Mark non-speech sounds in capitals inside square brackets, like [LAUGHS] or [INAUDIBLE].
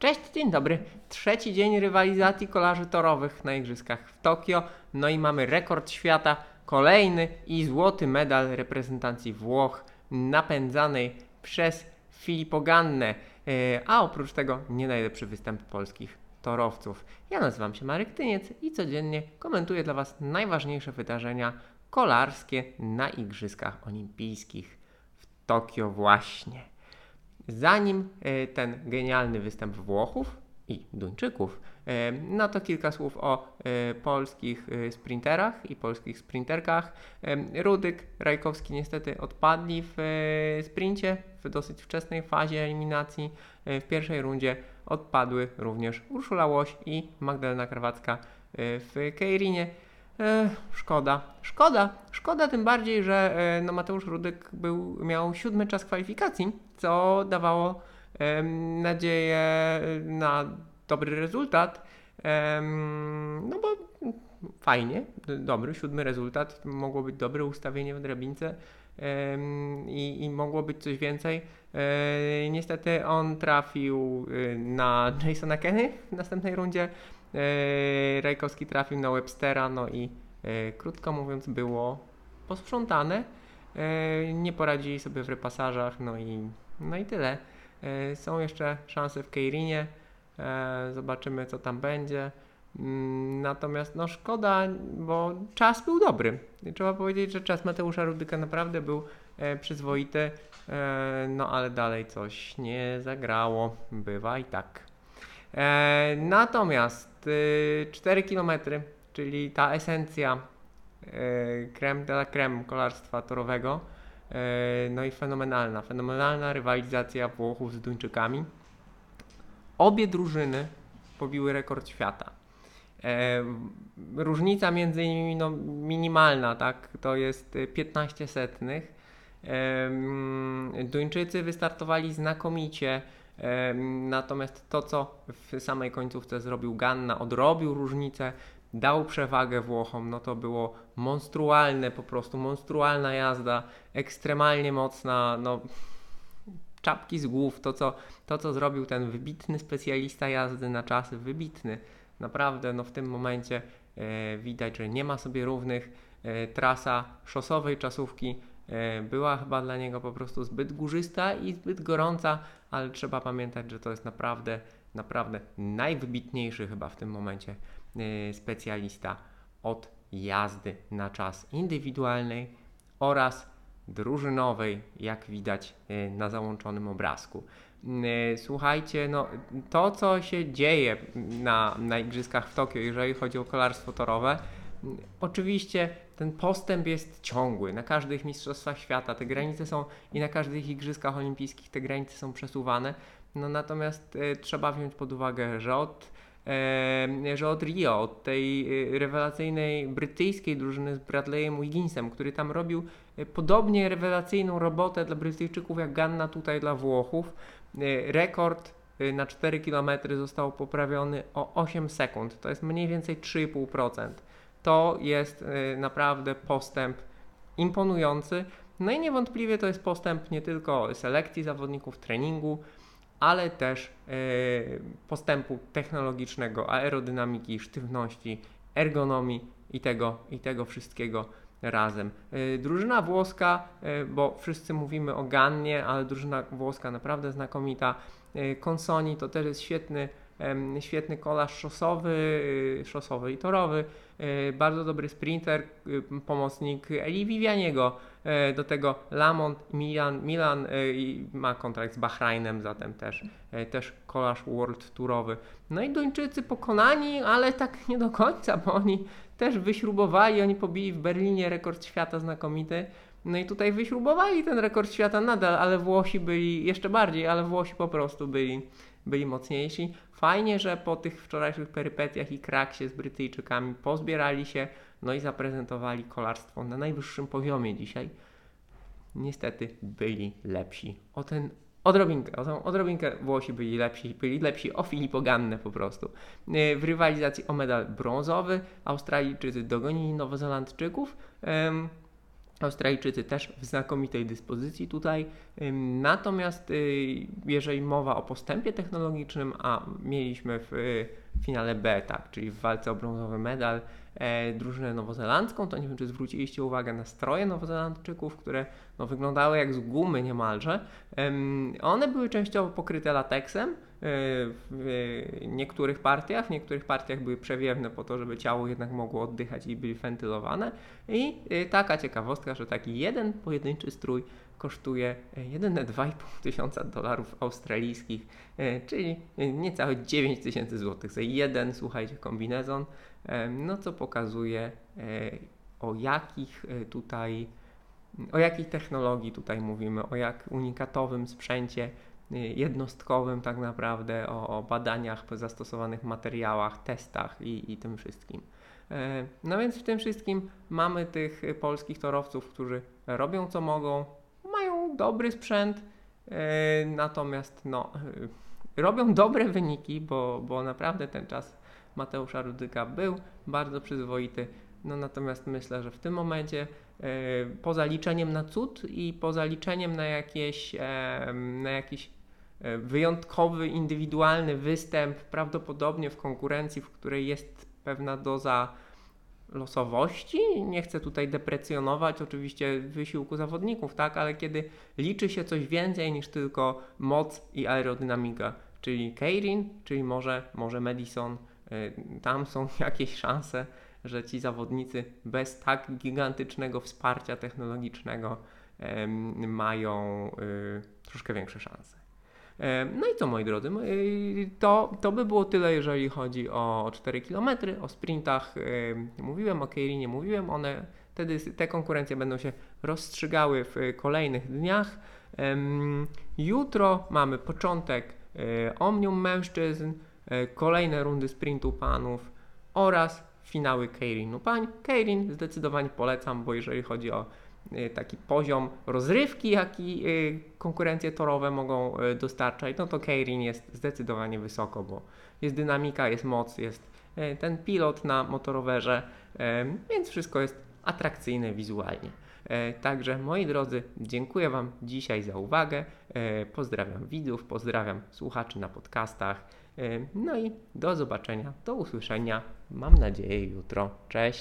Cześć, dzień dobry. Trzeci dzień rywalizacji kolarzy torowych na Igrzyskach w Tokio. No i mamy rekord świata, kolejny i złoty medal reprezentacji Włoch napędzanej przez Filippo Gannę. E, A oprócz tego nie najlepszy występ polskich torowców. Ja nazywam się Marek Tyniec i codziennie komentuję dla Was najważniejsze wydarzenia kolarskie na Igrzyskach Olimpijskich w Tokio właśnie. Zanim e, ten genialny występ Włochów i Duńczyków, e, no to kilka słów o e, polskich sprinterach i polskich sprinterkach. Rudyk, Rajkowski niestety odpadli w sprincie w dosyć wczesnej fazie eliminacji. W pierwszej rundzie odpadły również Urszula Łoś i Magdalena Krawacka w Keirinie. E, szkoda, szkoda, szkoda tym bardziej, że e, no Mateusz Rudyk był, miał siódmy czas kwalifikacji, co dawało em, nadzieję na dobry rezultat. Em, no bo fajnie, dobry siódmy rezultat, mogło być dobre ustawienie w drabince em, i, i mogło być coś więcej. E, niestety on trafił na Jasona Kenny w następnej rundzie. E, Rajkowski trafił na Webstera, no i e, krótko mówiąc było posprzątane. E, nie poradzili sobie w repasażach, no i, no i tyle. Są jeszcze szanse w Keirinie. Zobaczymy, co tam będzie. Mm, Natomiast no szkoda, bo czas był dobry. Trzeba powiedzieć, że czas Mateusza Rudyka naprawdę był przyzwoity, no ale dalej coś nie zagrało. Bywa i tak. Natomiast 4 km, czyli ta esencja e, creme de la creme kolarstwa torowego, e, no i fenomenalna, fenomenalna rywalizacja Włochów z Duńczykami. Obie drużyny pobiły rekord świata. Różnica między nimi no, minimalna, tak? To jest y, 15 setnych. Em, Duńczycy wystartowali znakomicie, natomiast to, co w samej końcówce zrobił Ganna, odrobił różnicę, dał przewagę Włochom, no to było monstrualne, po prostu monstrualna jazda, ekstremalnie mocna, no czapki z głów, to co, to co zrobił ten wybitny specjalista jazdy na czasy, wybitny, naprawdę, no w tym momencie e, widać, że nie ma sobie równych, e, trasa szosowej czasówki była chyba dla niego po prostu zbyt górzysta i zbyt gorąca, ale trzeba pamiętać, że to jest naprawdę, naprawdę najwybitniejszy chyba w tym momencie e, specjalista od jazdy na czas indywidualnej oraz drużynowej, jak widać e, na załączonym obrazku. E, Słuchajcie, no to co się dzieje na, na Igrzyskach w Tokio, jeżeli chodzi o kolarstwo torowe, oczywiście ten postęp jest ciągły. Na każdych mistrzostwach świata te granice są i na każdych Igrzyskach Olimpijskich te granice są przesuwane. No natomiast e, trzeba wziąć pod uwagę, że od e, że od Rio, od tej e, rewelacyjnej brytyjskiej drużyny z Bradleyem Wigginsem, który tam robił e, podobnie rewelacyjną robotę dla Brytyjczyków jak Ganna tutaj dla Włochów. E, Rekord e, na 4 km został poprawiony o 8 sekund. To jest mniej więcej 3,5%. To jest e, naprawdę postęp imponujący. No i niewątpliwie to jest postęp nie tylko selekcji zawodników, treningu, ale też e, postępu technologicznego, aerodynamiki, sztywności, ergonomii i tego, i tego wszystkiego razem. E, Drużyna włoska, bo wszyscy mówimy o Gannie, ale drużyna włoska naprawdę znakomita. Consoni to też jest świetny, świetny kolarz szosowy, e, szosowy i torowy. E, Bardzo dobry sprinter, e, pomocnik Eli Vivianiego. E, Do tego Lamont, Milan, Milan e, ma kontrakt z Bahrainem, zatem też, e, też kolarz World Tourowy. No i Duńczycy pokonani, ale tak nie do końca, bo oni też wyśrubowali, oni pobili w Berlinie rekord świata znakomity. No i tutaj wyśrubowali ten rekord świata nadal, ale Włosi byli jeszcze bardziej, ale Włosi po prostu byli, byli mocniejsi. Fajnie, że po tych wczorajszych perypetiach i kraksie z Brytyjczykami pozbierali się, no i zaprezentowali kolarstwo na najwyższym poziomie dzisiaj. Niestety byli lepsi. O ten odrobinkę, o tą odrobinkę Włosi byli lepsi, byli lepsi o Filippo po prostu. E, W rywalizacji o medal brązowy Australijczycy dogonili Nowozelandczyków. Em, Australijczycy też w znakomitej dyspozycji tutaj. Natomiast y, jeżeli mowa o postępie technologicznym, a mieliśmy w y, finale B, tak, czyli w walce o brązowy medal e, drużynę nowozelandzką, to nie wiem, czy zwróciliście uwagę na stroje nowozelandczyków, które no, wyglądały jak z gumy niemalże. Ym, One były częściowo pokryte lateksem, y, w niektórych partiach, w niektórych partiach były przewiewne po to, żeby ciało jednak mogło oddychać i były wentylowane. I y, taka ciekawostka, że taki jeden pojedynczy strój kosztuje y, jedyne 2,5 tysiąca dolarów australijskich, y, czyli niecałe 9 tysięcy złotych za jeden, słuchajcie, kombinezon, em, no co pokazuje o jakich tutaj, o jakiej technologii tutaj mówimy, o jak unikatowym sprzęcie jednostkowym tak naprawdę, o, o badaniach, zastosowanych materiałach, testach i, i tym wszystkim. E, No więc w tym wszystkim mamy tych polskich torowców, którzy robią co mogą, dobry sprzęt, e, natomiast no, y, robią dobre wyniki, bo, bo naprawdę ten czas Mateusza Rudyka był bardzo przyzwoity. No natomiast myślę, że w tym momencie e, poza liczeniem na cud i poza liczeniem na jakieś, e, na jakiś e, wyjątkowy, indywidualny występ, prawdopodobnie w konkurencji, w której jest pewna doza losowości. Nie chcę tutaj deprecjonować oczywiście wysiłku zawodników, tak, ale kiedy liczy się coś więcej niż tylko moc i aerodynamika, czyli Keirin, czyli może, może Madison, y, tam są [LAUGHS] jakieś szanse, że ci zawodnicy bez tak gigantycznego wsparcia technologicznego mają y, troszkę większe szanse. Em, No i co moi drodzy, y, to, to by było tyle, jeżeli chodzi o 4 km, o sprintach em, mówiłem, o Keirinie mówiłem, one wtedy te konkurencje będą się rozstrzygały w kolejnych dniach. Jutro mamy początek y, Omnium mężczyzn, kolejne rundy sprintu panów oraz finały Keirinu pań. Keirin zdecydowanie polecam, bo jeżeli chodzi o taki poziom rozrywki, jaki y, konkurencje torowe mogą y, dostarczać, no to Keirin jest zdecydowanie wysoko, bo jest dynamika, jest moc, jest y, ten pilot na motorowerze, y, więc wszystko jest atrakcyjne wizualnie. Także moi drodzy, dziękuję Wam dzisiaj za uwagę. Pozdrawiam widzów, pozdrawiam słuchaczy na podcastach. No i do zobaczenia, do usłyszenia. Mam nadzieję jutro. Cześć.